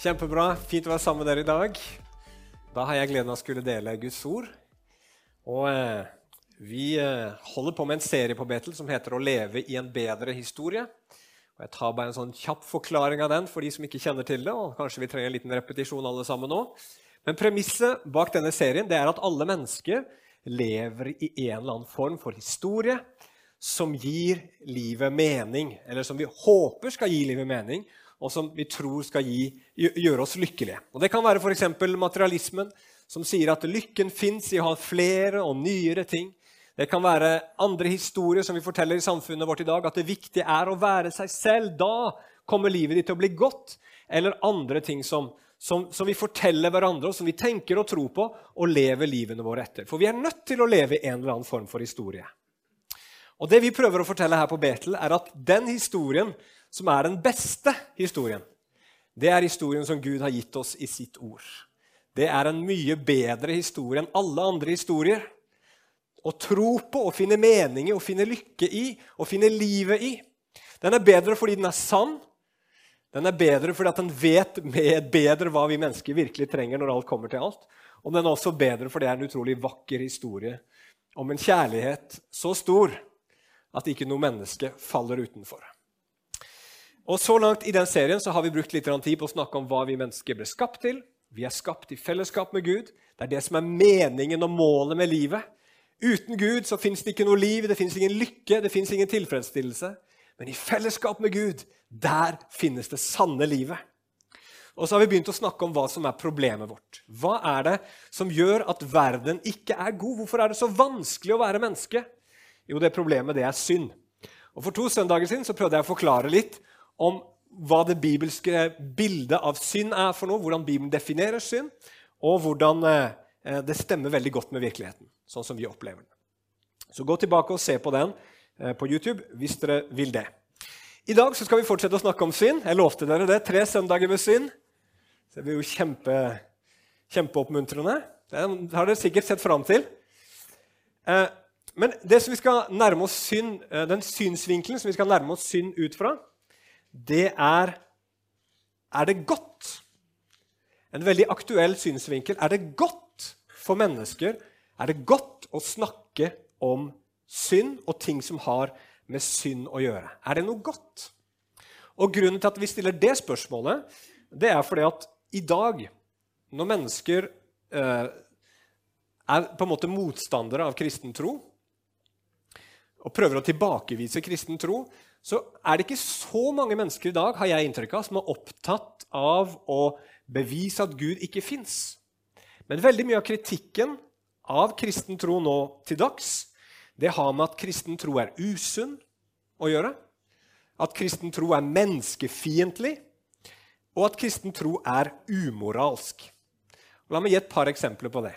Kjempebra. Fint å være sammen med dere i dag. Da har jeg gleden av å skulle dele Guds ord. Og eh, Vi eh, holder på med en serie på Betel som heter 'Å leve i en bedre historie'. Og Jeg tar bare en sånn kjapp forklaring av den for de som ikke kjenner til det. og Kanskje vi trenger en liten repetisjon alle sammen nå. Men premisset bak denne serien det er at alle mennesker lever i en eller annen form for historie som gir livet mening, eller som vi håper skal gi livet mening, og som vi tror skal gi, gjøre oss lykkelige. Og Det kan være f.eks. materialismen, som sier at lykken fins i å ha flere og nyere ting. Det kan være andre historier som vi forteller i samfunnet vårt i dag, at det viktige er å være seg selv. Da kommer livet ditt til å bli godt. Eller andre ting som, som, som, vi forteller hverandre, og som vi tenker og tror på, og lever livene våre etter. For vi er nødt til å leve i en eller annen form for historie. Og Det vi prøver å fortelle her på Betel, er at den historien som er den beste historien, det er historien som Gud har gitt oss i sitt ord. Det er en mye bedre historie enn alle andre historier. Å tro på og finne mening i og finne lykke i og finne livet i. Den er bedre fordi den er sann. Den er bedre fordi at den vet bedre hva vi mennesker virkelig trenger når alt kommer til alt. Og den er også bedre fordi det er en utrolig vakker historie om en kjærlighet så stor at ikke noe menneske faller utenfor. Og Så langt i den serien så har vi brukt litt tid på å snakke om hva vi mennesker ble skapt til. Vi er skapt i fellesskap med Gud. Det er det som er meningen og målet med livet. Uten Gud så fins det ikke noe liv, det fins ingen lykke, det fins ingen tilfredsstillelse. Men i fellesskap med Gud, der finnes det sanne livet. Og så har vi begynt å snakke om hva som er problemet vårt. Hva er det som gjør at verden ikke er god? Hvorfor er det så vanskelig å være menneske? Jo, det problemet det er synd. Og For to søndager siden så prøvde jeg å forklare litt om hva det bibelske bildet av synd er for noe, hvordan Bibelen definerer synd, og hvordan eh, det stemmer veldig godt med virkeligheten, sånn som vi opplever den. Så gå tilbake og se på den eh, på YouTube hvis dere vil det. I dag skal vi fortsette å snakke om synd. Jeg lovte dere det. Tre søndager med synd. Det blir jo kjempe, kjempeoppmuntrende. Det har dere sikkert sett fram til. Eh, men det som vi skal nærme oss synd, den synsvinkelen som vi skal nærme oss synd ut fra, det er Er det godt? En veldig aktuell synsvinkel. Er det godt for mennesker er det godt å snakke om synd og ting som har med synd å gjøre? Er det noe godt? Og Grunnen til at vi stiller det spørsmålet, det er fordi at i dag, når mennesker eh, er på en måte motstandere av kristen tro, og prøver å tilbakevise kristen tro, så er det ikke så mange mennesker i dag har jeg inntrykk av, som er opptatt av å bevise at Gud ikke fins. Men veldig mye av kritikken av kristen tro nå til dags det har med at kristen tro er usunn å gjøre. At kristen tro er menneskefiendtlig, og at kristen tro er umoralsk. La meg gi et par eksempler på det.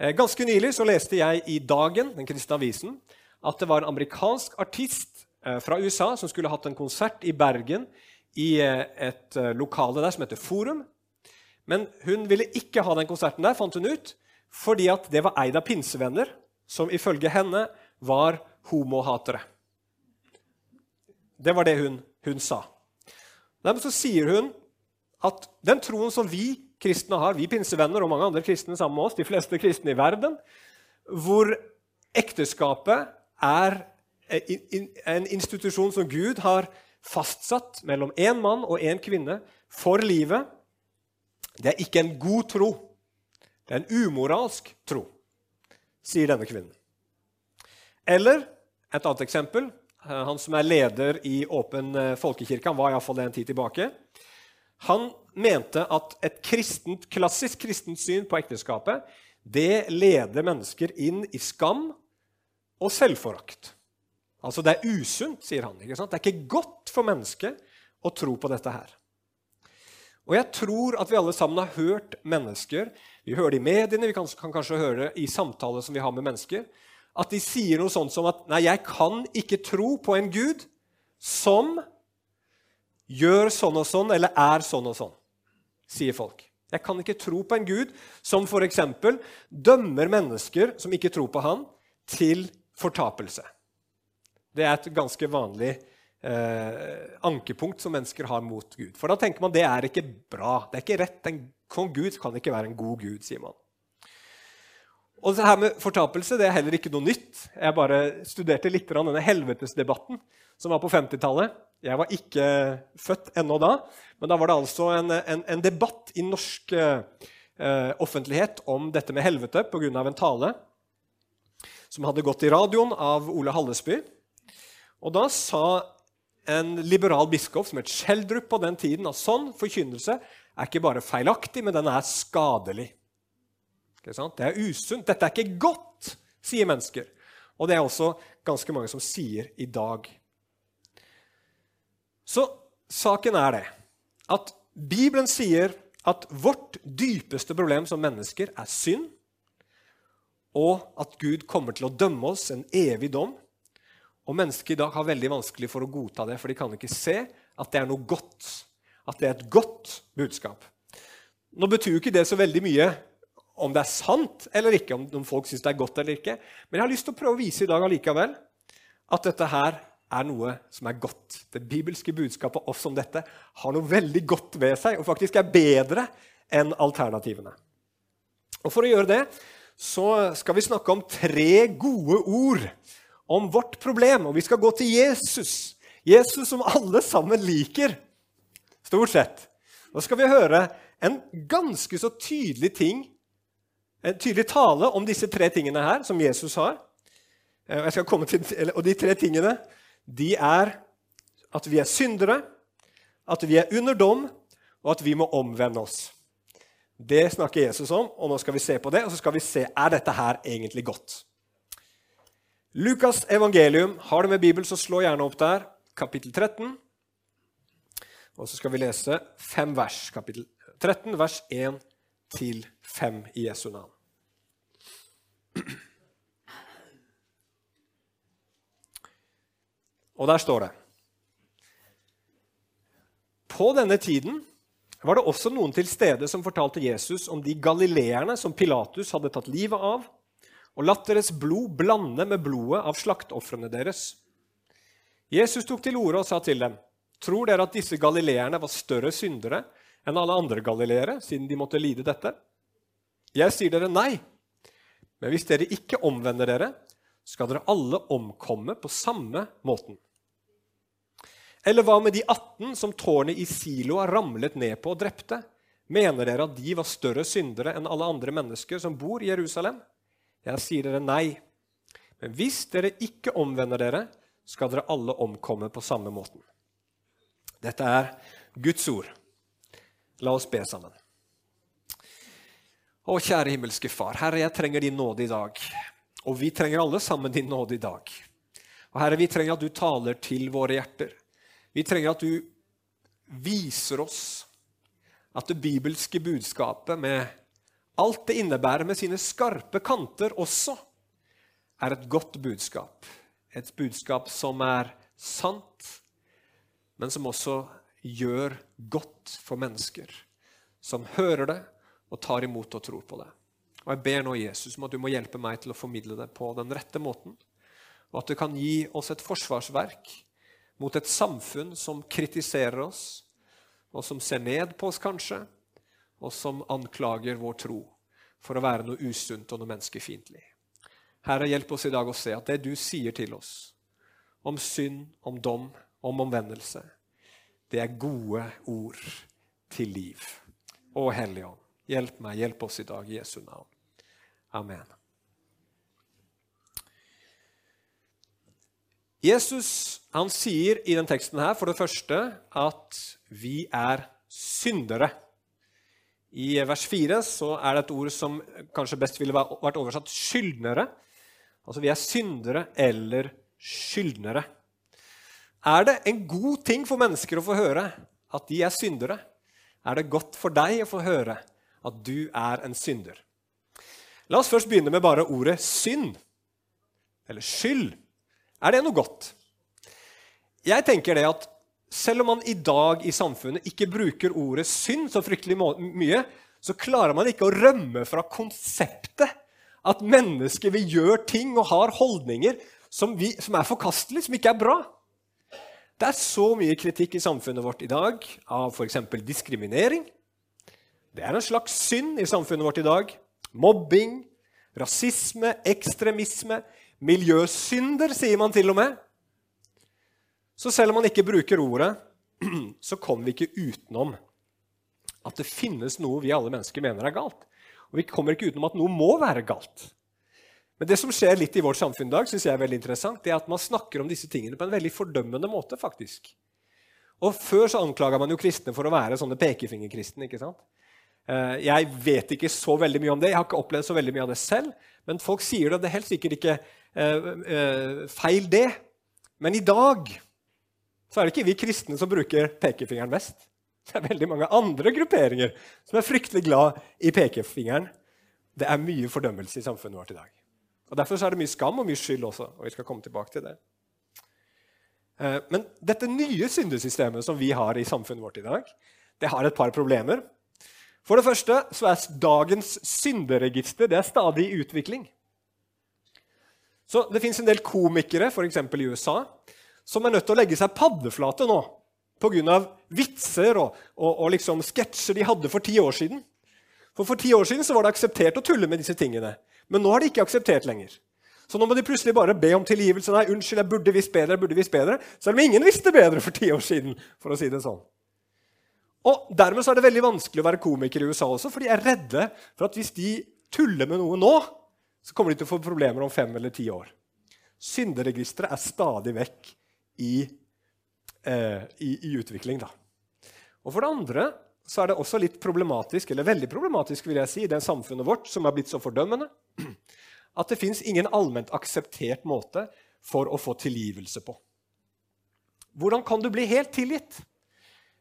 Eh, ganske nylig så leste jeg i Dagen, den kristne avisen, at det var en amerikansk artist fra USA som skulle hatt en konsert i Bergen i eh, et eh, lokale der som heter Forum. Men hun ville ikke ha den konserten der, fant hun ut, fordi at det var eid av pinsevenner, som ifølge henne var homohatere. Det var det hun, hun sa. Dermed så sier hun at den troen som vi kristne har, vi pinsevenner og mange andre kristne sammen med oss, de fleste kristne i verden, hvor ekteskapet er en institusjon som Gud har fastsatt mellom én mann og én kvinne for livet. Det er ikke en god tro. Det er en umoralsk tro, sier denne kvinnen. Eller et annet eksempel. Han som er leder i Åpen eh, folkekirke, han var iallfall det en tid tilbake. Han mente at et kristent, klassisk kristent syn på ekteskapet det leder mennesker inn i skam og selvforakt. Altså Det er usunt, sier han. ikke sant? Det er ikke godt for mennesket å tro på dette her. Og jeg tror at vi alle sammen har hørt mennesker Vi hører det i mediene, vi kan, kan kanskje høre det i samtaler som vi har med mennesker, at de sier noe sånt som at 'Nei, jeg kan ikke tro på en Gud som gjør sånn og sånn eller er sånn og sånn', sier folk. Jeg kan ikke tro på en Gud som f.eks. dømmer mennesker som ikke tror på han, til fortapelse. Det er et ganske vanlig eh, ankepunkt som mennesker har mot Gud. For da tenker man det er ikke bra. Det er ikke rett. En kong Gud kan ikke være en god gud, sier man. Og det her med fortapelse det er heller ikke noe nytt. Jeg bare studerte litt denne helvetesdebatten som var på 50-tallet. Jeg var ikke født ennå da, men da var det altså en, en, en debatt i norsk eh, offentlighet om dette med helvete pga. en tale som hadde gått i radioen av Ole Hallesby. Og da sa en liberal biskop som het Schjelderup på den tiden at sånn forkynnelse er ikke bare feilaktig, men den er skadelig. Det er usunt. Dette er ikke godt, sier mennesker. Og det er også ganske mange som sier i dag. Så saken er det at Bibelen sier at vårt dypeste problem som mennesker er synd, og at Gud kommer til å dømme oss en evig dom. Og mennesker i dag har veldig vanskelig for å godta det, for de kan ikke se at det er noe godt. At det er et godt budskap. Nå betyr jo ikke det så veldig mye om det er sant eller ikke, om folk syns det er godt eller ikke. Men jeg har lyst til å prøve å vise i dag allikevel at dette her er noe som er godt. Det bibelske budskapet også om dette har noe veldig godt ved seg og faktisk er bedre enn alternativene. Og For å gjøre det så skal vi snakke om tre gode ord om vårt problem. Og vi skal gå til Jesus. Jesus som alle sammen liker, stort sett. Nå skal vi høre en ganske så tydelig ting en tydelig tale om disse tre tingene her som Jesus har. Eh, til, og de tre tingene de er at vi er syndere, at vi er under dom, og at vi må omvende oss. Det snakker Jesus om, og nå skal vi se på det, og så skal vi se er dette her egentlig godt. Lukas evangelium. Har du med Bibel, så slå gjerne opp der. Kapittel 13. Og så skal vi lese fem vers. Kapittel 13, vers 1 til 5 i Jesu navn. Og der står det På denne tiden var det også noen til stede som fortalte Jesus om de galileerne som Pilatus hadde tatt livet av, og latt deres blod blande med blodet av slaktofrene deres. Jesus tok til orde og sa til dem, Tror dere at disse galileerne var større syndere enn alle andre galileere, siden de måtte lide dette? Jeg sier dere nei. Men hvis dere ikke omvender dere, skal dere alle omkomme på samme måten. Eller hva med de 18 som tårnet i Siloa ramlet ned på og drepte? Mener dere at de var større syndere enn alle andre mennesker som bor i Jerusalem? Jeg sier dere nei. Men hvis dere ikke omvender dere, skal dere alle omkomme på samme måten. Dette er Guds ord. La oss be sammen. Å, kjære himmelske Far. Herre, jeg trenger din nåde i dag. Og vi trenger alle sammen din nåde i dag. Og Herre, vi trenger at du taler til våre hjerter. Vi trenger at du viser oss at det bibelske budskapet med alt det innebærer med sine skarpe kanter også, er et godt budskap. Et budskap som er sant, men som også gjør godt for mennesker som hører det, og tar imot og tror på det. Og Jeg ber nå Jesus om at du må hjelpe meg til å formidle det på den rette måten. Og at du kan gi oss et forsvarsverk mot et samfunn som kritiserer oss, og som ser ned på oss, kanskje, og som anklager vår tro for å være noe usunt og noe menneskefiendtlig. Herre, hjelp oss i dag å se at det du sier til oss om synd, om dom, om omvendelse, det er gode ord til liv. Å Hellige Ånd. Hjelp meg, hjelp oss i dag i Jesu navn. Amen. Jesus han sier i den teksten her for det første at vi er syndere. I vers 4 så er det et ord som kanskje best ville vært oversatt skyldnere. Altså vi er syndere eller skyldnere. Er det en god ting for mennesker å få høre at de er syndere? Er det godt for deg å få høre at du er en synder. La oss først begynne med bare ordet synd, eller skyld. Er det noe godt? Jeg tenker det at selv om man i dag i samfunnet ikke bruker ordet synd så fryktelig mye, så klarer man ikke å rømme fra konseptet at mennesker vil gjøre ting og har holdninger som, vi, som er forkastelige, som ikke er bra. Det er så mye kritikk i samfunnet vårt i dag av f.eks. diskriminering. Det er en slags synd i samfunnet vårt i dag. Mobbing, rasisme, ekstremisme, miljøsynder, sier man til og med. Så selv om man ikke bruker ordet, så kommer vi ikke utenom at det finnes noe vi alle mennesker mener er galt. Og vi kommer ikke utenom at noe må være galt. Men det som skjer litt i vårt samfunn i dag, synes jeg er veldig interessant, det er at man snakker om disse tingene på en veldig fordømmende måte. faktisk. Og Før så anklaga man jo kristne for å være sånne pekefingerkristne. ikke sant? Eh, jeg vet ikke så veldig mye om det, jeg har ikke opplevd så veldig mye av det selv. Men folk sier det, det er helt sikkert ikke uh, uh, feil, det. Men i dag så er det ikke vi kristne som bruker pekefingeren mest. Det er veldig mange andre grupperinger som er fryktelig glad i pekefingeren. Det er mye fordømmelse i samfunnet vårt i dag. Og Derfor er det mye skam og mye skyld også. og vi skal komme tilbake til det. Eh, men dette nye syndesystemet som vi har i samfunnet vårt i dag, det har et par problemer. For det første så er dagens synderegister det er stadig i utvikling. Så Det fins en del komikere, f.eks. i USA, som er nødt til å legge seg paddeflate nå pga. vitser og, og, og liksom sketsjer de hadde for ti år siden. For For ti år siden var det akseptert å tulle med disse tingene. Men nå har de ikke akseptert lenger. Så nå må de plutselig bare be om tilgivelse. Nei, unnskyld, jeg burde visst bedre, jeg burde visst bedre. Selv om ingen visste bedre for ti år siden. for å si det sånn. Og Dermed så er det veldig vanskelig å være komiker i USA også, for de er redde for at hvis de tuller med noe nå, så kommer de til å få problemer om fem eller ti år. Synderegisteret er stadig vekk i, eh, i, i utvikling. Da. Og for det andre så er det også litt problematisk, eller veldig problematisk vil jeg si, i det samfunnet vårt som har blitt så fordømmende, at det fins ingen allment akseptert måte for å få tilgivelse på. Hvordan kan du bli helt tilgitt?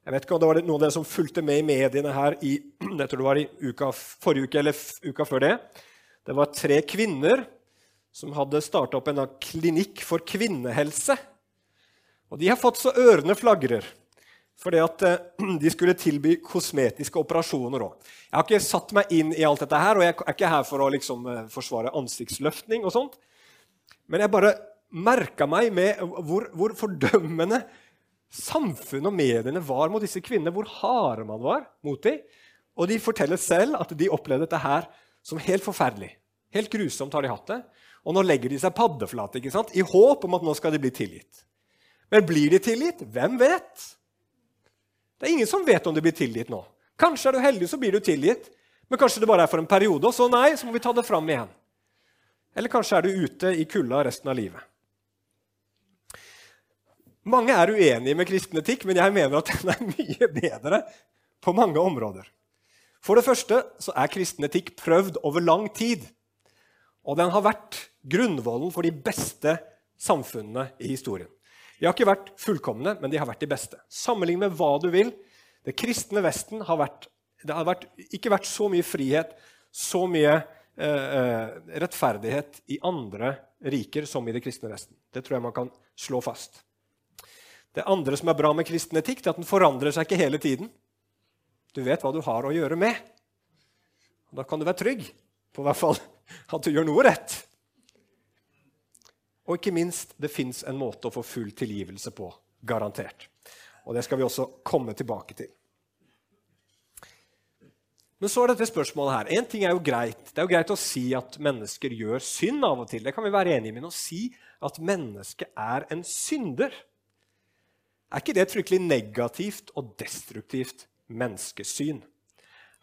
Jeg vet ikke om det var noen av dere som fulgte med i mediene her i, jeg tror det var i uka, forrige uke eller uka før det. Det var tre kvinner som hadde starta opp en klinikk for kvinnehelse. Og de har fått så ørene flagrer fordi at eh, de skulle tilby kosmetiske operasjoner òg. Jeg har ikke satt meg inn i alt dette her, og jeg er ikke her for å liksom, eh, forsvare ansiktsløftning og sånt. Men jeg bare merka meg med hvor, hvor, fordømmende samfunnet og mediene var mot disse kvinnene. Hvor harde man var mot dem. Og de forteller selv at de opplevde dette her som helt forferdelig. Helt grusomt har de hatt det. Og nå legger de seg paddeflate i håp om at nå skal de bli tilgitt. Men blir de tilgitt? Hvem vet? Det er ingen som vet om de blir tilgitt nå. Kanskje er du heldig, så blir du tilgitt. Men kanskje det bare er for en periode, og så nei, så må vi ta det fram igjen. Eller kanskje er du ute i kulda resten av livet. Mange er uenige med kristen etikk, men jeg mener at den er mye bedre på mange områder. For det første så er kristen etikk prøvd over lang tid. Og den har vært grunnvollen for de beste samfunnene i historien. De har ikke vært fullkomne, men de har vært de beste. Sammenlign med hva du vil. Det kristne Vesten har vært, det har vært, ikke vært så mye frihet, så mye eh, eh, rettferdighet i andre riker som i det kristne Vesten. Det tror jeg man kan slå fast. Det andre som er bra med kristen etikk, er at den forandrer seg ikke hele tiden. Du vet hva du har å gjøre med. Da kan du være trygg på hvert fall at du gjør noe rett. Og ikke minst, det fins en måte å få full tilgivelse på. Garantert. Og det skal vi også komme tilbake til. Men så er dette spørsmålet her. En ting er jo greit. Det er jo greit å si at mennesker gjør synd av og til. Det kan vi være enige med. Å si at mennesket er en synder, er ikke det et fryktelig negativt og destruktivt menneskesyn?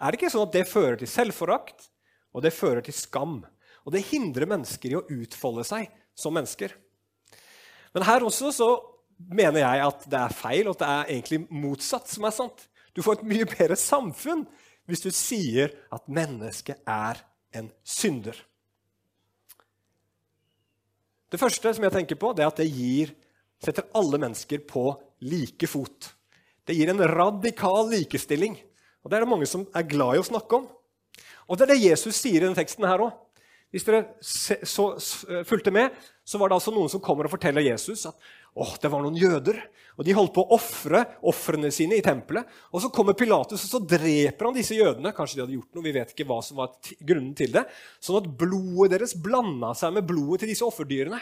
Er det ikke sånn at det fører til selvforakt, og det fører til skam? Og det hindrer mennesker i å utfolde seg som mennesker. Men her også så mener jeg at det er feil, og at det er egentlig motsatt som er sant. Du får et mye bedre samfunn hvis du sier at mennesket er en synder. Det første som jeg tenker på, det er at det gir, setter alle mennesker på like fot. Det gir en radikal likestilling. Og Det er det mange som er glad i å snakke om. Og Det er det Jesus sier i denne teksten her òg. Hvis dere så, eh, fulgte med, så var det altså noen som kommer og forteller Jesus at åh, det var noen jøder, og de holdt på å ofre ofrene sine i tempelet. Og så kommer Pilatus og så dreper han disse jødene. Kanskje de hadde gjort noe, vi vet ikke hva som var grunnen til det. Sånn at blodet deres blanda seg med blodet til disse offerdyrene.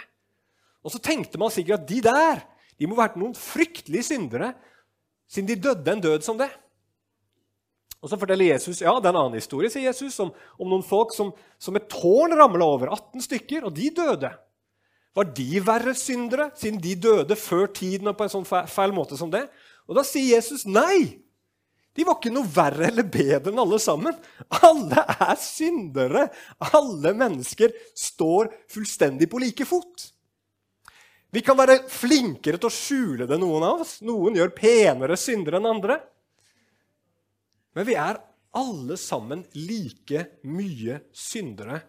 Og så tenkte man sikkert at de der De må ha vært noen fryktelige syndere siden de døde en død som det. Og Så forteller Jesus ja, det er en annen historie sier Jesus, om, om noen folk som, som et tårn ramla over. 18 stykker, og de døde. Var de verre syndere siden de døde før tiden og på en sånn feil måte som det? Og Da sier Jesus nei. De var ikke noe verre eller bedre enn alle sammen. Alle er syndere. Alle mennesker står fullstendig på like fot. Vi kan være flinkere til å skjule det, noen av oss. Noen gjør penere syndere enn andre. Men vi er alle sammen like mye syndere.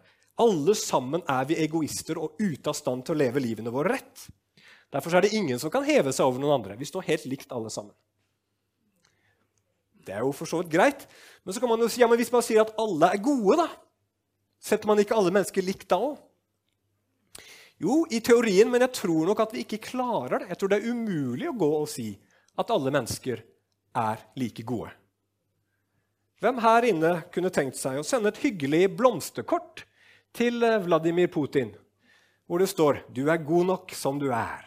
Alle sammen er vi egoister og ute av stand til å leve livene våre rett. Derfor er det ingen som kan heve seg over noen andre. Vi står helt likt, alle sammen. Det er jo for så vidt greit. Men så kan man jo si, ja, men hvis man sier at alle er gode, da, setter man ikke alle mennesker likt da òg? Jo, i teorien, men jeg tror nok at vi ikke klarer det. Jeg tror det er umulig å gå og si at alle mennesker er like gode. Hvem her inne kunne tenkt seg å sende et hyggelig blomsterkort til eh, Vladimir Putin, hvor det står 'Du er god nok som du er'?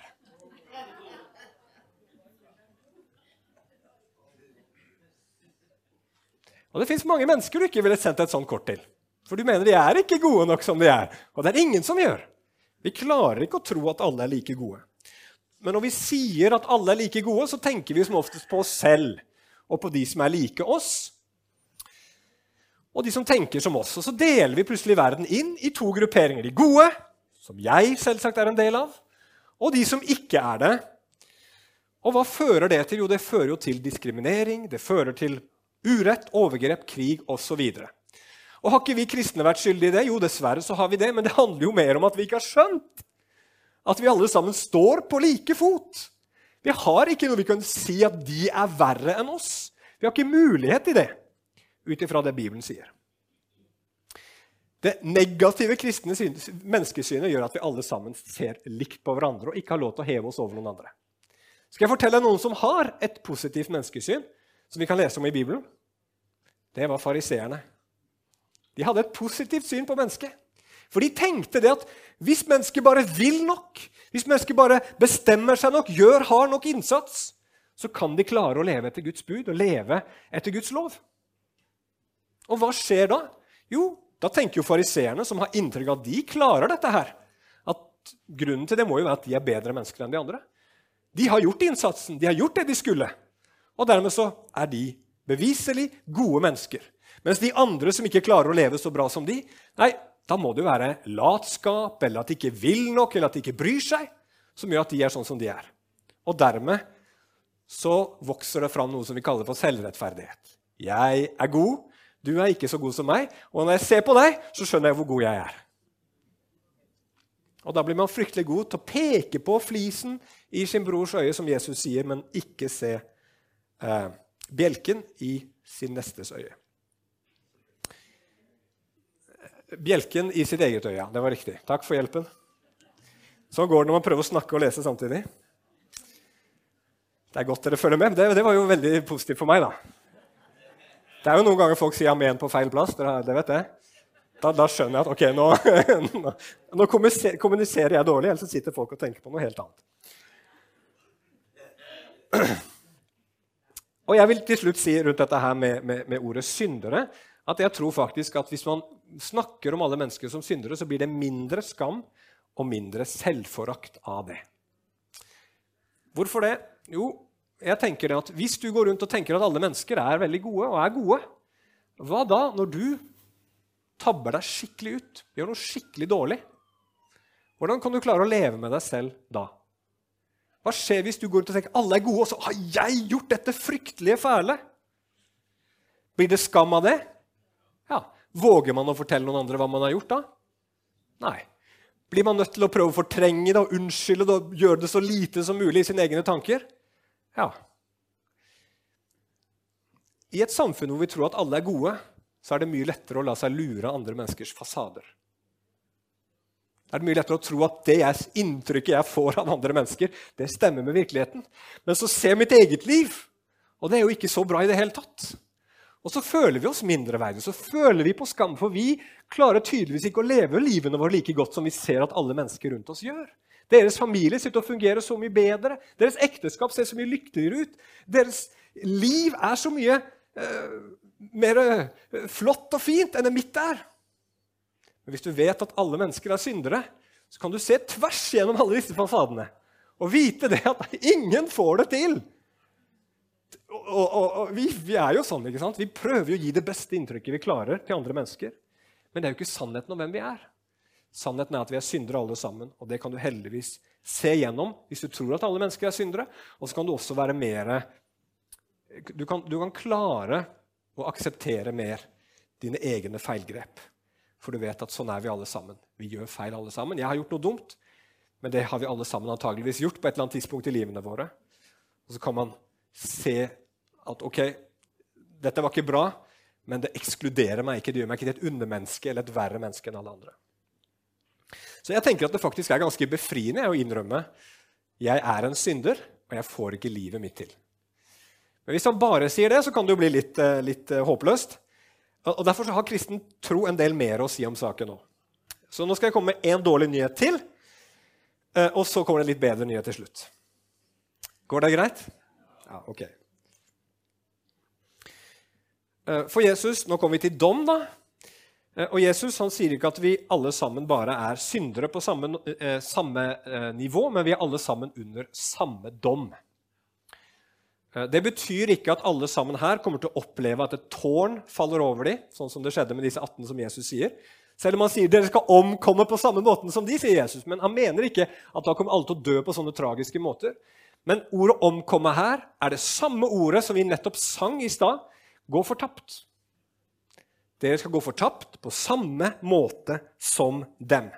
Og Det fins mange mennesker du ikke ville sendt et sånt kort til. For du mener de er ikke gode nok som de er. Og det er ingen som gjør. Vi klarer ikke å tro at alle er like gode. Men når vi sier at alle er like gode, så tenker vi som oftest på oss selv og på de som er like oss, og de som tenker som oss. Og så deler vi plutselig verden inn i to grupperinger. De gode, som jeg selvsagt er en del av, og de som ikke er det. Og hva fører det til? Jo, det fører jo til diskriminering, det fører til Urett, overgrep, krig osv. Og Har ikke vi kristne vært skyldige i det? Jo, dessverre så har vi det. Men det handler jo mer om at vi ikke har skjønt at vi alle sammen står på like fot. Vi har ikke noe vi kan si at de er verre enn oss. Vi har ikke mulighet til det ut ifra det Bibelen sier. Det negative kristne menneskesynet gjør at vi alle sammen ser likt på hverandre og ikke har lov til å heve oss over noen andre. Skal jeg fortelle noen som har et positivt menneskesyn, som vi kan lese om i Bibelen? det var fariseerne. De hadde et positivt syn på mennesket. For de tenkte det at hvis mennesket bare vil nok, hvis mennesket bare bestemmer seg nok, gjør hard nok innsats, så kan de klare å leve etter Guds bud og leve etter Guds lov. Og hva skjer da? Jo, da tenker jo fariseerne, som har inntrykk av at de klarer dette her, at grunnen til det må jo være at de er bedre mennesker enn de andre. De har gjort innsatsen, de har gjort det de skulle. Og dermed så er de beviselig gode mennesker. Mens de andre som ikke klarer å leve så bra som de, nei, da må det jo være latskap, eller at de ikke vil nok, eller at de ikke bryr seg, som gjør at de er sånn som de er. Og dermed så vokser det fram noe som vi kaller for selvrettferdighet. Jeg er god, du er ikke så god som meg, og når jeg ser på deg, så skjønner jeg hvor god jeg er. Og Da blir man fryktelig god til å peke på flisen i sin brors øye, som Jesus sier, men ikke se eh, bjelken i sin nestes øye. Bjelken i sitt eget øye. Det var riktig. Takk for hjelpen. Sånn går det når man prøver å snakke og lese samtidig. Det er godt dere følger med. Det, det var jo veldig positivt for meg. da. Det er jo noen ganger folk sier amen på feil plass. det vet jeg. Da, da, skjønner jeg at ok, nå, nå, nå kommuniserer jeg dårlig, ellers sitter folk og tenker på noe helt annet. Og jeg vil til slutt si rundt dette her med, med, med, ordet syndere at jeg tror faktisk at hvis man snakker om alle mennesker som syndere, så blir det mindre skam og mindre selvforakt av det. Hvorfor det? Jo, jeg tenker at hvis du går rundt og tenker at alle mennesker er veldig gode, og er gode, hva da når du tabber deg skikkelig ut, gjør noe skikkelig dårlig? Hvordan kan du klare å leve med deg selv da? Hva skjer hvis du går rundt og tenker alle er gode, og så har jeg gjort dette fryktelige fæle? Blir det skam av det? Ja. Våger man å fortelle noen andre hva man har gjort da? Nei. Blir man nødt til å prøve å fortrenge det og unnskylde det og gjøre det så lite som mulig i sine egne tanker? Ja. I et samfunn hvor vi tror at alle er gode, så er det mye lettere å la seg lure av andre menneskers fasader er det mye lettere å tro at det jeg, inntrykket jeg får av andre mennesker, det stemmer med virkeligheten. Men så ser mitt eget liv, og det er jo ikke så bra i det hele tatt. Og så føler vi oss mindreverdige, så føler vi på skam, for vi klarer tydeligvis ikke å leve livene våre like godt som vi ser at alle mennesker rundt oss gjør. Deres familie sitter og fungerer så mye bedre. Deres ekteskap ser så mye lykkeligere ut. Deres liv er så mye eh, mer eh, flott og fint enn det mitt er. Men hvis du vet at alle mennesker er syndere, så kan du se tvers gjennom alle disse fasadene og vite det at ingen får det til. Og, og, og vi, vi, er jo sånn, ikke sant? Vi prøver jo å gi det beste inntrykket vi klarer til andre mennesker. Men det er jo ikke sannheten om hvem vi er. Sannheten er at vi er syndere alle sammen, og det kan du heldigvis se gjennom hvis du tror at alle mennesker er syndere. Og så kan du også være mer du kan, du kan klare å akseptere mer dine egne feilgrep. For du vet at sånn er vi alle sammen. Vi gjør feil alle sammen. Jeg har gjort noe dumt, men det har vi alle sammen antageligvis gjort på et eller annet tidspunkt i livene våre. Og så kan man se at ok, dette var ikke bra, men det ekskluderer meg ikke. Det gjør meg ikke til et undermenneske eller et verre menneske enn alle andre. Så jeg tenker at det faktisk er ganske befriende å innrømme jeg er en synder, og jeg får ikke livet mitt til. Men hvis han bare sier det, så kan det jo bli litt, eh, litt uh, håpløst. Og Derfor har kristen tro en del mer å si om saken nå. Så nå skal jeg komme med én dårlig nyhet til, uh, og så kommer det en litt bedre nyhet til slutt. Går det greit? Ja, ok. For Jesus Nå kommer vi til dom, da. Og Jesus han sier ikke at vi alle sammen bare er syndere på samme, samme nivå, men vi er alle sammen under samme dom. Eh, det betyr ikke at alle sammen her kommer til å oppleve at et tårn faller over dem, sånn som det skjedde med disse 18 som Jesus sier. Selv om han sier dere skal omkomme på samme måten som de, sier Jesus. Men han mener ikke at da kommer alle til å dø på sånne tragiske måter. Men ordet 'omkomme' her er det samme ordet som vi nettopp sang i stad. Gå fortapt. Dere skal gå fortapt på samme måte som dem.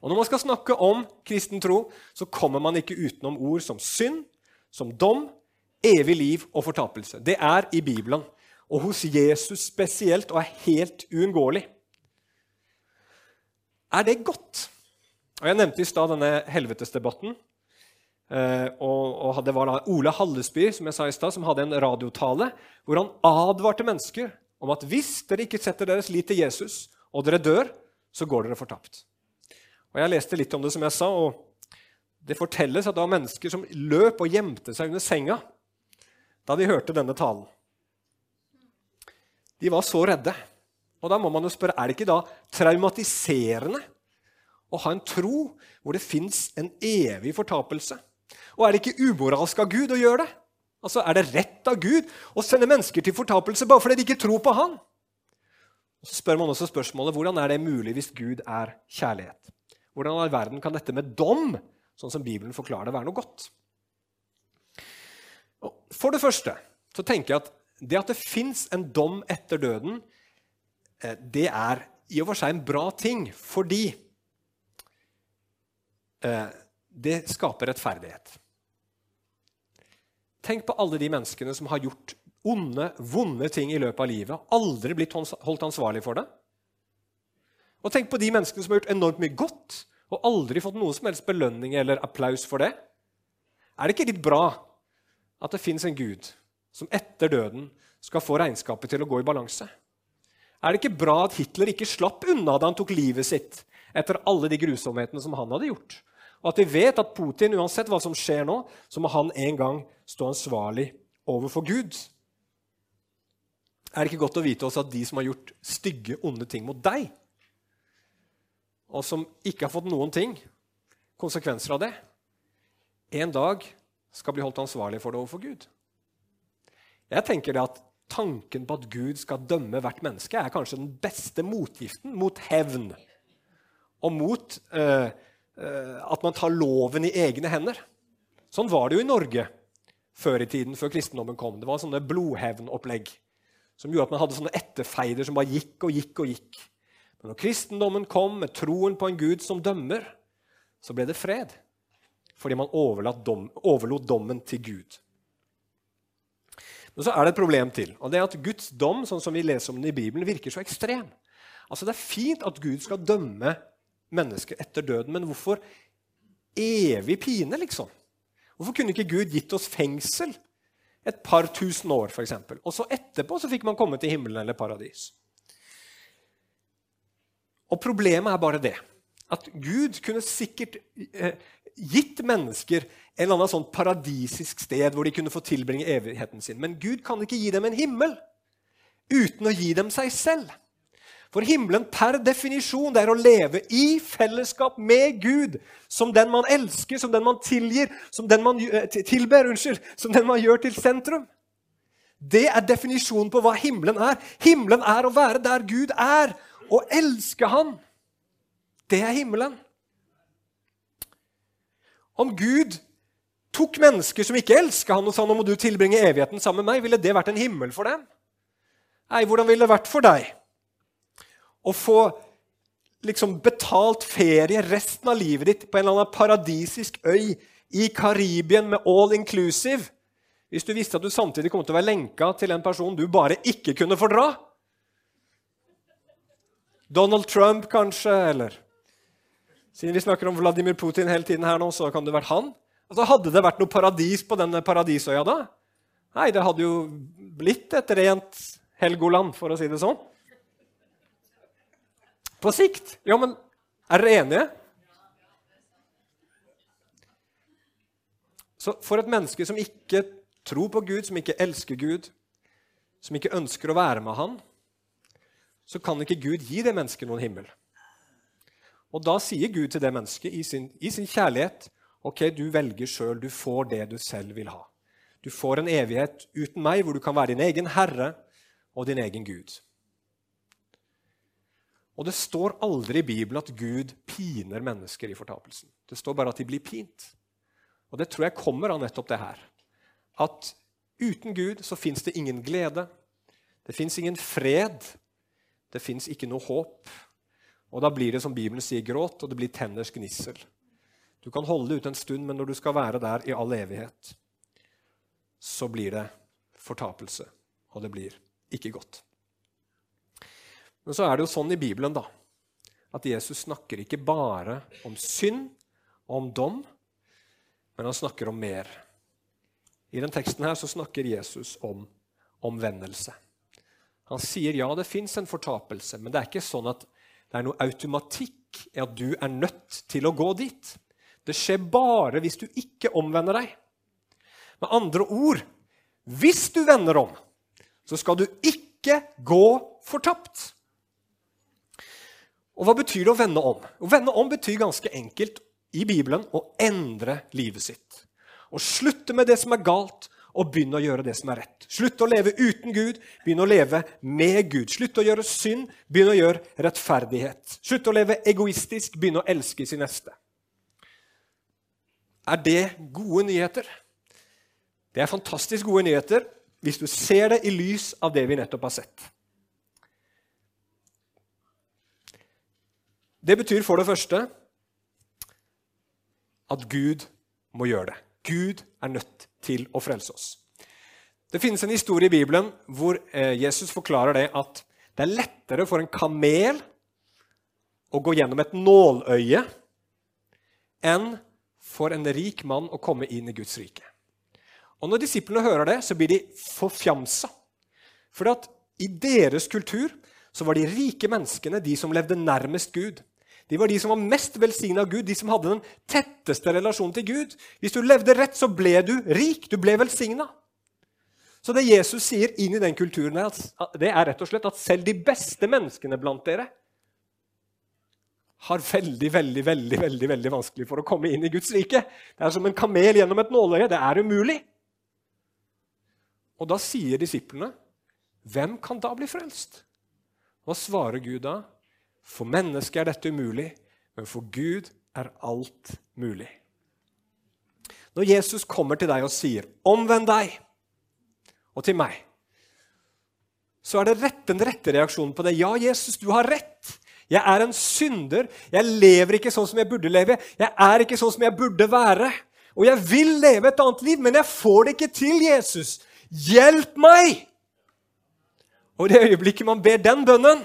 Og Når man skal snakke om kristen tro, så kommer man ikke utenom ord som synd, som dom, evig liv og fortapelse. Det er i Bibelen, og hos Jesus spesielt, og er helt uunngåelig. Er det godt? Og Jeg nevnte i stad denne helvetesdebatten. Eh, og, Det var da Ole Hallesby som jeg sa i sted, som hadde en radiotale hvor han advarte mennesker om at hvis dere ikke setter deres lit til Jesus, og dere dør, så går dere fortapt. Og Jeg leste litt om det, som jeg sa, og det fortelles at det var mennesker som løp og gjemte seg under senga da de hørte denne talen. De var så redde. Og da må man jo spørre, Er det ikke da traumatiserende å ha en tro hvor det fins en evig fortapelse? Og er det ikke umoralsk av Gud å gjøre det? Altså, Er det rett av Gud å sende mennesker til fortapelse bare fordi de ikke tror på Han? Og så spør man også spørsmålet hvordan er det mulig hvis Gud er kjærlighet? Hvordan all verden kan dette med dom sånn som Bibelen forklarer det, være noe godt. For det første så tenker jeg at det at det fins en dom etter døden, eh, det er i og for seg en bra ting, fordi eh, det skaper rettferdighet. Tenk på alle de menneskene som har gjort onde, vonde ting i løpet av livet, aldri blitt holdt ansvarlig for det. Og tenk på de menneskene som har gjort enormt mye godt, og aldri fått noe som helst belønning eller applaus for det? Er det ikke litt bra at det fins en Gud som etter døden skal få regnskapet til å gå i balanse? Er det ikke bra at Hitler ikke slapp unna da han tok livet sitt etter alle de grusomhetene som han hadde gjort? Og at vi vet at Putin, uansett hva som skjer nå, så må han en gang stå ansvarlig overfor Gud? Er det ikke godt å vite også at de som har gjort stygge, onde ting mot deg, og som ikke har fått noen ting, konsekvenser av det, en dag skal bli holdt ansvarlig for det overfor Gud. Jeg tenker det at Tanken på at Gud skal dømme hvert menneske, er kanskje den beste motgiften mot hevn og mot uh, at man tar loven i egne hender. Sånn var det jo i Norge før i tiden, før kristendommen kom. Det var sånne blodhevnopplegg som gjorde at man hadde sånne etterfeider som bare gikk og gikk og gikk. Men når kristendommen kom med troen på en Gud som dømmer, så ble det fred. Fordi man dom, overlot dommen til Gud. Men så er det et problem til. og det er at Guds dom sånn som vi leser om den i Bibelen, virker så ekstrem. Altså Det er fint at Gud skal dømme mennesker etter døden, men hvorfor evig pine, liksom? Hvorfor kunne ikke Gud gitt oss fengsel et par tusen år, f.eks.? Og så etterpå så fikk man komme til himmelen eller paradis. Og problemet er bare det at Gud kunne sikkert eh, gitt mennesker en eller annen sånn paradisisk sted hvor de kunne få tilbringe evigheten sin. Men Gud kan ikke gi dem en himmel uten å gi dem seg selv. For himmelen per definisjon det er å leve i fellesskap med Gud, som den man elsker, som den man tilgir, som den man eh, tilber, unnskyld, som den man gjør til sentrum. Det er definisjonen på hva himmelen er. Himmelen er å være der Gud er, og elske Han. Det er himmelen. Om Gud tok mennesker som ikke elska han og sa nå må du tilbringe evigheten sammen med meg, ville det vært en himmel for dem? Nei, hvordan ville det vært for deg å få liksom betalt ferie resten av livet ditt på en eller annen paradisisk øy i Karibien med all inclusive hvis du visste at du samtidig kom til å være lenka til en person du bare ikke kunne fordra? Donald Trump, kanskje, eller Siden vi snakker om Vladimir Putin hele tiden her nå, så kan det vært han. Altså, hadde det vært noe paradis på denne paradisøya da? Nei, det hadde jo blitt et rent Helgoland, for å si det sånn. På sikt. Ja, men er dere enige? Så for et menneske som ikke tror på Gud, som ikke elsker Gud, som ikke ønsker å være med Han, så kan ikke Gud gi det mennesket noen himmel. Og da sier Gud til det mennesket i sin, i sin kjærlighet ok, du velger sjøl, du får det du selv vil ha. Du får en evighet uten meg, hvor du kan være din egen herre og din egen Gud. Og det står aldri i Bibelen at Gud piner mennesker i fortapelsen. Det står bare at de blir pint. Og det tror jeg kommer av nettopp det her. At uten Gud så fins det ingen glede. Det fins ingen fred. Det fins ikke noe håp. Og da blir det som Bibelen sier, gråt, og det blir tenners gnissel. Du kan holde det ut en stund, men når du skal være der i all evighet, så blir det fortapelse, og det blir ikke godt. Men så er det jo sånn i Bibelen da, at Jesus snakker ikke bare om synd og om dom, men han snakker om mer. I den teksten her så snakker Jesus om omvendelse. Han sier ja, det fins en fortapelse, men det er ikke sånn at det er noe automatikk i at du er nødt til å gå dit. Det skjer bare hvis du ikke omvender deg. Med andre ord hvis du vender om, så skal du ikke gå fortapt. Og Hva betyr det å vende om? Å vende om betyr ganske enkelt i Bibelen å endre livet sitt. Å slutte med det som er galt, og begynne å gjøre det som er rett. Slutte å leve uten Gud, begynne å leve med Gud. Slutte å gjøre synd, begynne å gjøre rettferdighet. Slutte å leve egoistisk, begynne å elske sin neste. Er det gode nyheter? Det er fantastisk gode nyheter hvis du ser det i lys av det vi nettopp har sett. Det betyr for det første at Gud må gjøre det. Gud er nødt til å frelse oss. Det finnes en historie i Bibelen hvor eh, Jesus forklarer det at det er lettere for en kamel å gå gjennom et nåløye enn for en rik mann å komme inn i Guds rike. Og Når disiplene hører det, så blir de forfjamsa. For i deres kultur så var de rike menneskene de som levde nærmest Gud. De var de som var mest velsigna av Gud, de som hadde den tetteste relasjonen til Gud. Hvis du levde rett, så ble du rik. Du ble velsigna. Så det Jesus sier inn i den kulturen, det er rett og slett at selv de beste menneskene blant dere har veldig veldig, veldig, veldig, veldig vanskelig for å komme inn i Guds rike. Det er som en kamel gjennom et nåløye. Det er umulig. Og da sier disiplene, 'Hvem kan da bli frelst?' Hva svarer Gud da? For mennesket er dette umulig, men for Gud er alt mulig. Når Jesus kommer til deg og sier 'omvend deg', og til meg, så er det rett, den rette reaksjonen på det. Ja, Jesus, du har rett. Jeg er en synder. Jeg lever ikke sånn som jeg burde leve. Jeg er ikke sånn som jeg burde være. Og jeg vil leve et annet liv, men jeg får det ikke til, Jesus. Hjelp meg! Og i det øyeblikket man ber den bønnen,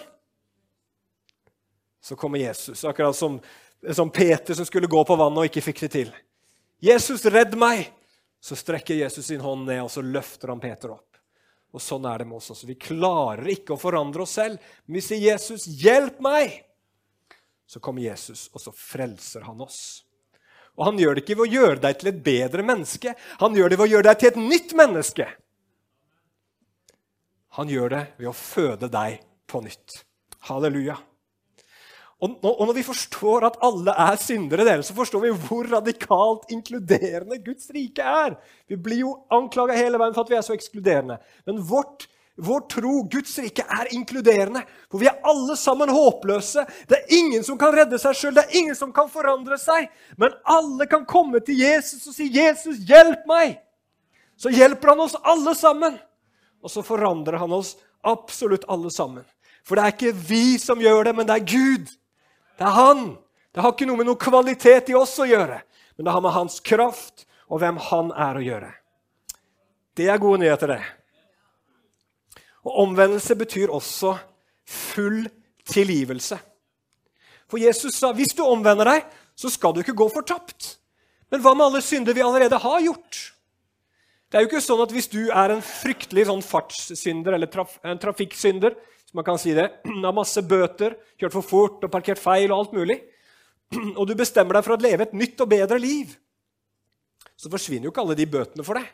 så kommer Jesus. Akkurat som, som, Peter som skulle gå på vannet og ikke fikk det til. 'Jesus, redd meg!' Så strekker Jesus sin hånd ned, og så løfter han Peter opp. Og Sånn er det med oss også. Vi klarer ikke å forandre oss selv. Men vi sier, 'Jesus, hjelp meg!' så kommer Jesus, og så frelser han oss. Og han gjør det ikke ved å gjøre deg til et bedre menneske. Han gjør det ved å gjøre deg til et nytt menneske. Han gjør det ved å føde deg på nytt. Halleluja. Og når vi forstår at alle er syndere, dere, så forstår vi hvor radikalt inkluderende Guds rike er. Vi blir jo anklaga hele veien for at vi er så ekskluderende. Men vårt vår tro, Guds rike, er inkluderende. For vi er alle sammen håpløse. Det er ingen som kan redde seg sjøl, det er ingen som kan forandre seg. Men alle kan komme til Jesus og si, 'Jesus, hjelp meg!' Så hjelper han oss alle sammen. Og så forandrer han oss absolutt alle sammen. For det er ikke vi som gjør det, men det er Gud. Det er Han. Det har ikke noe med noe kvalitet i oss å gjøre, men det har med hans kraft og hvem han er å gjøre. Det er gode nyheter, det. Og omvendelse betyr også full tilgivelse. For Jesus sa hvis du omvender deg, så skal du ikke gå fortapt. Men hva med alle synder vi allerede har gjort? Det er jo ikke sånn at Hvis du er en fryktelig sånn fartssynder eller traf en trafikksynder, som man kan si det, har masse bøter, kjørt for fort og parkert feil og alt mulig, og du bestemmer deg for å leve et nytt og bedre liv, så forsvinner jo ikke alle de bøtene for deg.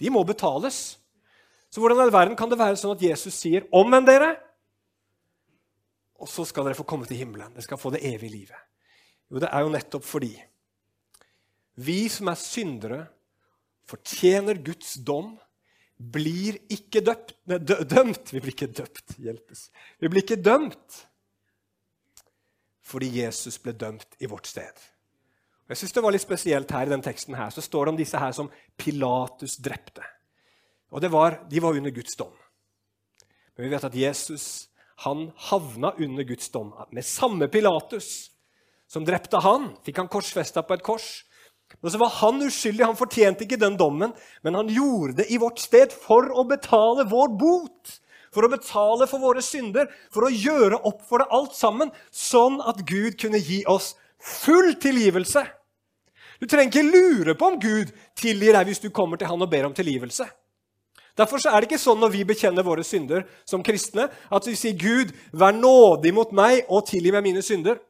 De må betales. Så hvordan i all verden kan det være sånn at Jesus sier, 'Omvend dere', og så skal dere få komme til himmelen? Dere skal få det evige livet. Jo, det er jo nettopp fordi vi som er syndere, fortjener Guds dom, blir ikke døpt, nei, dømt. Vi blir ikke døpt, hjelpes. Vi blir ikke dømt fordi Jesus ble dømt i vårt sted. Jeg synes det var litt spesielt her i den teksten her, så står det om disse her som Pilatus drepte. Og var, De var under Guds dom. Men vi vet at Jesus han havna under Guds dom med samme Pilatus som drepte han. Fikk han korsfesta på et kors. Og så var Han uskyldig, han fortjente ikke den dommen, men han gjorde det i vårt sted for å betale vår bot. For å betale for våre synder, for å gjøre opp for det alt sammen, sånn at Gud kunne gi oss full tilgivelse. Du trenger ikke lure på om Gud tilgir deg hvis du kommer til han og ber om tilgivelse. Derfor er det ikke sånn når vi bekjenner våre synder som kristne, at vi sier 'Gud, vær nådig mot meg og tilgi meg mine synder'.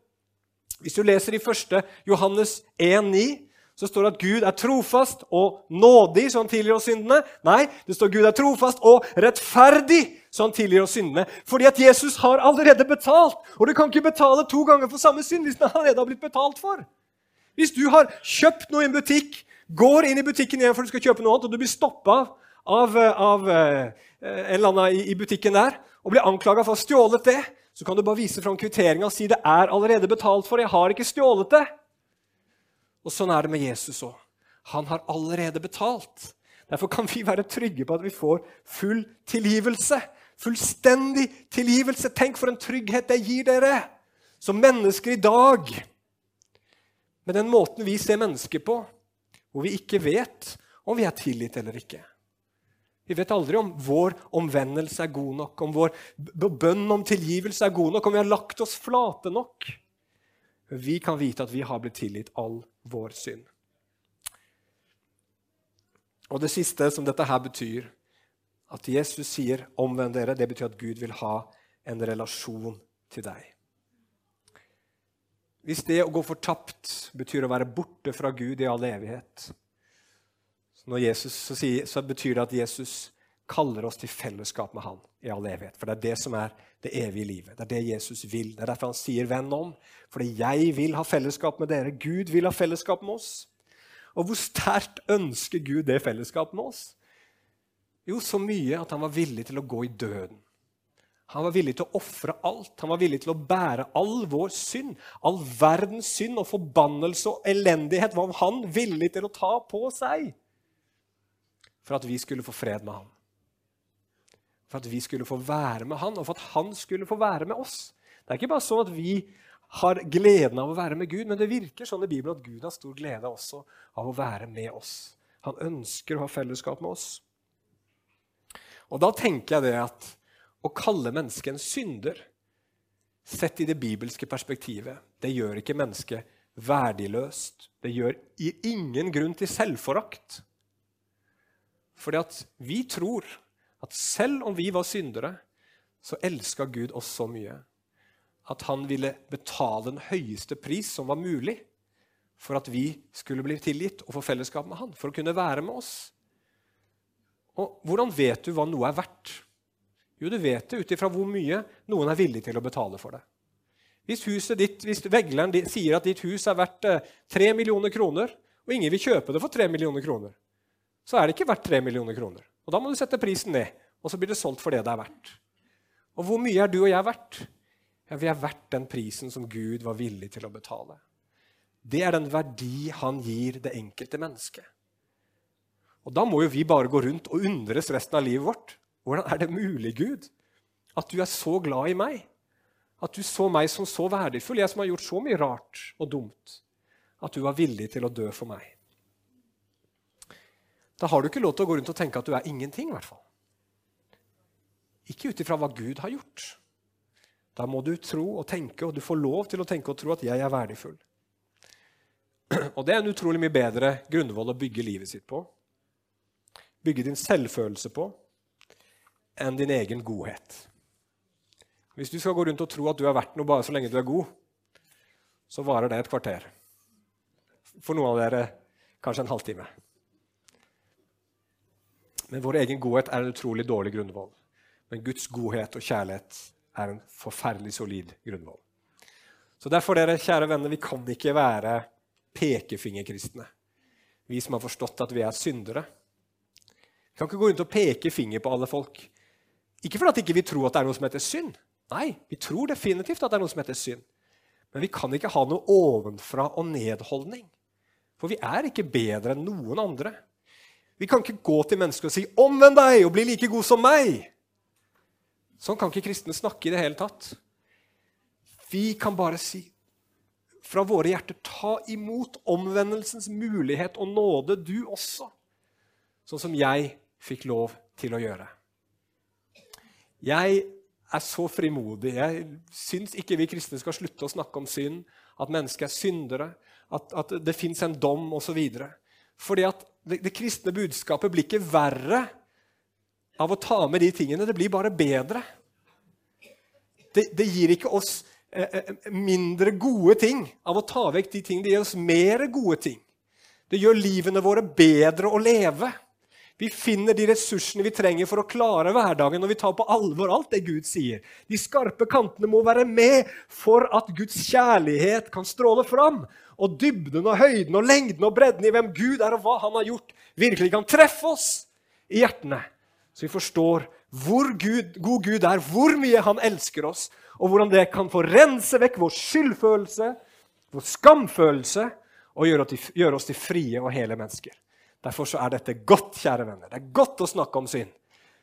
Hvis du leser i 1. Johannes 1,9, så står det at Gud er trofast og nådig, så han tilgir oss syndene. Nei, det står at Gud er trofast og rettferdig, så han tilgir oss syndene. Fordi at Jesus har allerede betalt. Og du kan ikke betale to ganger for samme synd hvis den allerede har blitt betalt for. Hvis du har kjøpt noe i en butikk, går inn i butikken igjen for du skal kjøpe noe annet, og du blir stoppa av, av uh, en eller annen i, i butikken der og blir anklaga for å ha stjålet det, så kan du bare vise fram kvitteringa og si det er allerede betalt for. Jeg har ikke stjålet det. Og Sånn er det med Jesus òg. Han har allerede betalt. Derfor kan vi være trygge på at vi får full tilgivelse. Fullstendig tilgivelse. Tenk for en trygghet det gir dere som mennesker i dag. Med den måten vi ser mennesker på, hvor vi ikke vet om vi er tilgitt eller ikke. Vi vet aldri om vår omvendelse er god nok, om vår bønn om tilgivelse er god nok, om vi har lagt oss flate nok. Vi kan vite at vi har blitt tilgitt all vår synd. Og det siste som dette her betyr, at Jesus sier 'omvend dere', det betyr at Gud vil ha en relasjon til deg. Hvis det å gå fortapt betyr å være borte fra Gud i all evighet, når Jesus, så, sier, så betyr det at Jesus kaller oss til fellesskap med han i all evighet. For det er det som er det evige livet. Det er det Jesus vil. Det er derfor han sier 'venn om'. Fordi jeg vil ha fellesskap med dere. Gud vil ha fellesskap med oss. Og hvor sterkt ønsker Gud det fellesskapet med oss? Jo, så mye at han var villig til å gå i døden. Han var villig til å ofre alt. Han var villig til å bære all vår synd. All verdens synd og forbannelse og elendighet var han villig til å ta på seg for at vi skulle få fred med han. For at vi skulle få være med han, og for at han skulle få være med oss. Det er ikke bare sånn at vi har gleden av å være med Gud, men det virker sånn i Bibelen at Gud har stor glede også av å være med oss. Han ønsker å ha fellesskap med oss. Og da tenker jeg det at å kalle mennesket en synder, sett i det bibelske perspektivet, det gjør ikke mennesket verdiløst. Det gjør ingen grunn til selvforakt. Fordi at vi tror at selv om vi var syndere, så elska Gud oss så mye at han ville betale den høyeste pris som var mulig for at vi skulle bli tilgitt og få fellesskap med han, for å kunne være med oss. Og Hvordan vet du hva noe er verdt? Jo, du vet det ut ifra hvor mye noen er villig til å betale for det. Hvis, ditt, hvis vegleren sier at ditt hus er verdt tre 3 millioner kroner, og ingen vil kjøpe det for 3 millioner kroner, så er det ikke verdt 3 millioner kroner. Og Da må du sette prisen ned, og så blir det solgt for det det er verdt. Og hvor mye er du og jeg verdt? Ja, Vi er verdt den prisen som Gud var villig til å betale. Det er den verdi han gir det enkelte mennesket. Og Da må jo vi bare gå rundt og undres resten av livet vårt. Hvordan er det mulig, Gud, at du er så glad i meg? At du så meg som så verdifull, jeg som har gjort så mye rart og dumt. At du var villig til å dø for meg. Da har du ikke lov til å gå rundt og tenke at du er ingenting. I hvert fall. Ikke ut ifra hva Gud har gjort. Da må du tro og tenke, og du får lov til å tenke og tro at jeg er verdifull. Og Det er en utrolig mye bedre grunnvoll å bygge livet sitt på. Bygge din selvfølelse på enn din egen godhet. Hvis du skal gå rundt og tro at du er verdt noe bare så lenge du er god, så varer det et kvarter. For noen av dere kanskje en halvtime. Men vår egen godhet er en utrolig dårlig grunnvoll. Men Guds godhet og kjærlighet er en forferdelig solid grunnvoll. Så derfor, dere kjære venner, vi kan ikke være pekefingerkristne. Vi som har forstått at vi er syndere. Vi kan ikke gå rundt og peke finger på alle folk. Ikke fordi vi ikke tror at det er noe som heter synd, Nei, vi tror definitivt at det er noe som heter synd. Men vi kan ikke ha noe ovenfra og nedholdning. For vi er ikke bedre enn noen andre. Vi kan ikke gå til mennesker og si 'omvend deg og bli like god som meg'. Sånn kan ikke kristne snakke i det hele tatt. Vi kan bare si fra våre hjerter 'ta imot omvendelsens mulighet og nåde, du også', sånn som jeg fikk lov til å gjøre. Jeg er så frimodig. Jeg syns ikke vi kristne skal slutte å snakke om synd, at mennesker er syndere, at, at det fins en dom osv. Fordi at det, det, kristne budskapet blir ikke verre av å ta med de tingene. Det blir bare bedre. Det, det gir ikke oss eh, eh mindre gode ting av å ta vekk de tingene. Det gir oss mer gode ting. Det gjør livene våre bedre å leve. Vi finner de ressursene vi trenger for å klare hverdagen, når vi tar på alvor alt det Gud sier. De skarpe kantene må være med for at Guds kjærlighet kan stråle fram. Og dybden og høyden og lengden og bredden i hvem Gud er og hva han har gjort, virkelig kan treffe oss i hjertene. Så vi forstår hvor Gud, god Gud er, hvor mye han elsker oss, og hvordan det kan få rense vekk vår skyldfølelse, vår skamfølelse, og gjøre oss til frie og hele mennesker. Derfor så er dette godt, kjære venner. Det er godt å snakke om synd.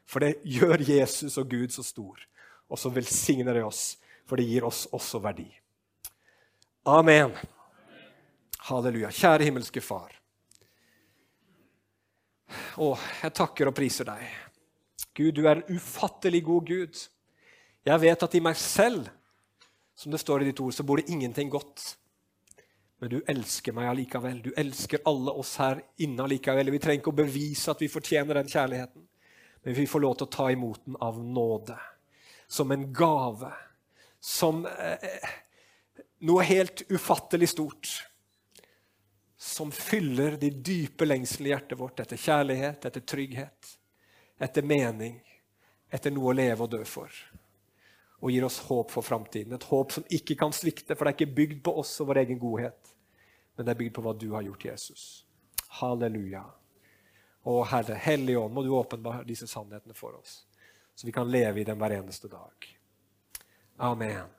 For det gjør Jesus og Gud så stor. Og så velsigner det oss, for det gir oss også verdi. Amen. Halleluja. Kjære himmelske Far. Å, jeg takker og priser deg. Gud, du er en ufattelig god Gud. Jeg vet at i meg selv, som det står i ditt ord, så bor det ingenting godt. Men du elsker meg allikevel. Du elsker alle oss her inne allikevel. Vi trenger ikke å bevise at vi fortjener den kjærligheten, men vi får lov til å ta imot den av nåde. Som en gave. Som eh, noe helt ufattelig stort. Som fyller de dype lengslene i hjertet vårt etter kjærlighet, etter trygghet, etter mening, etter noe å leve og dø for og gir oss håp for framtiden. Et håp som ikke kan svikte, for det er ikke bygd på oss og vår egen godhet, men det er bygd på hva du har gjort, Jesus. Halleluja. Å Herre, Hellige Ånd, må du åpenbare disse sannhetene for oss, så vi kan leve i dem hver eneste dag. Amen.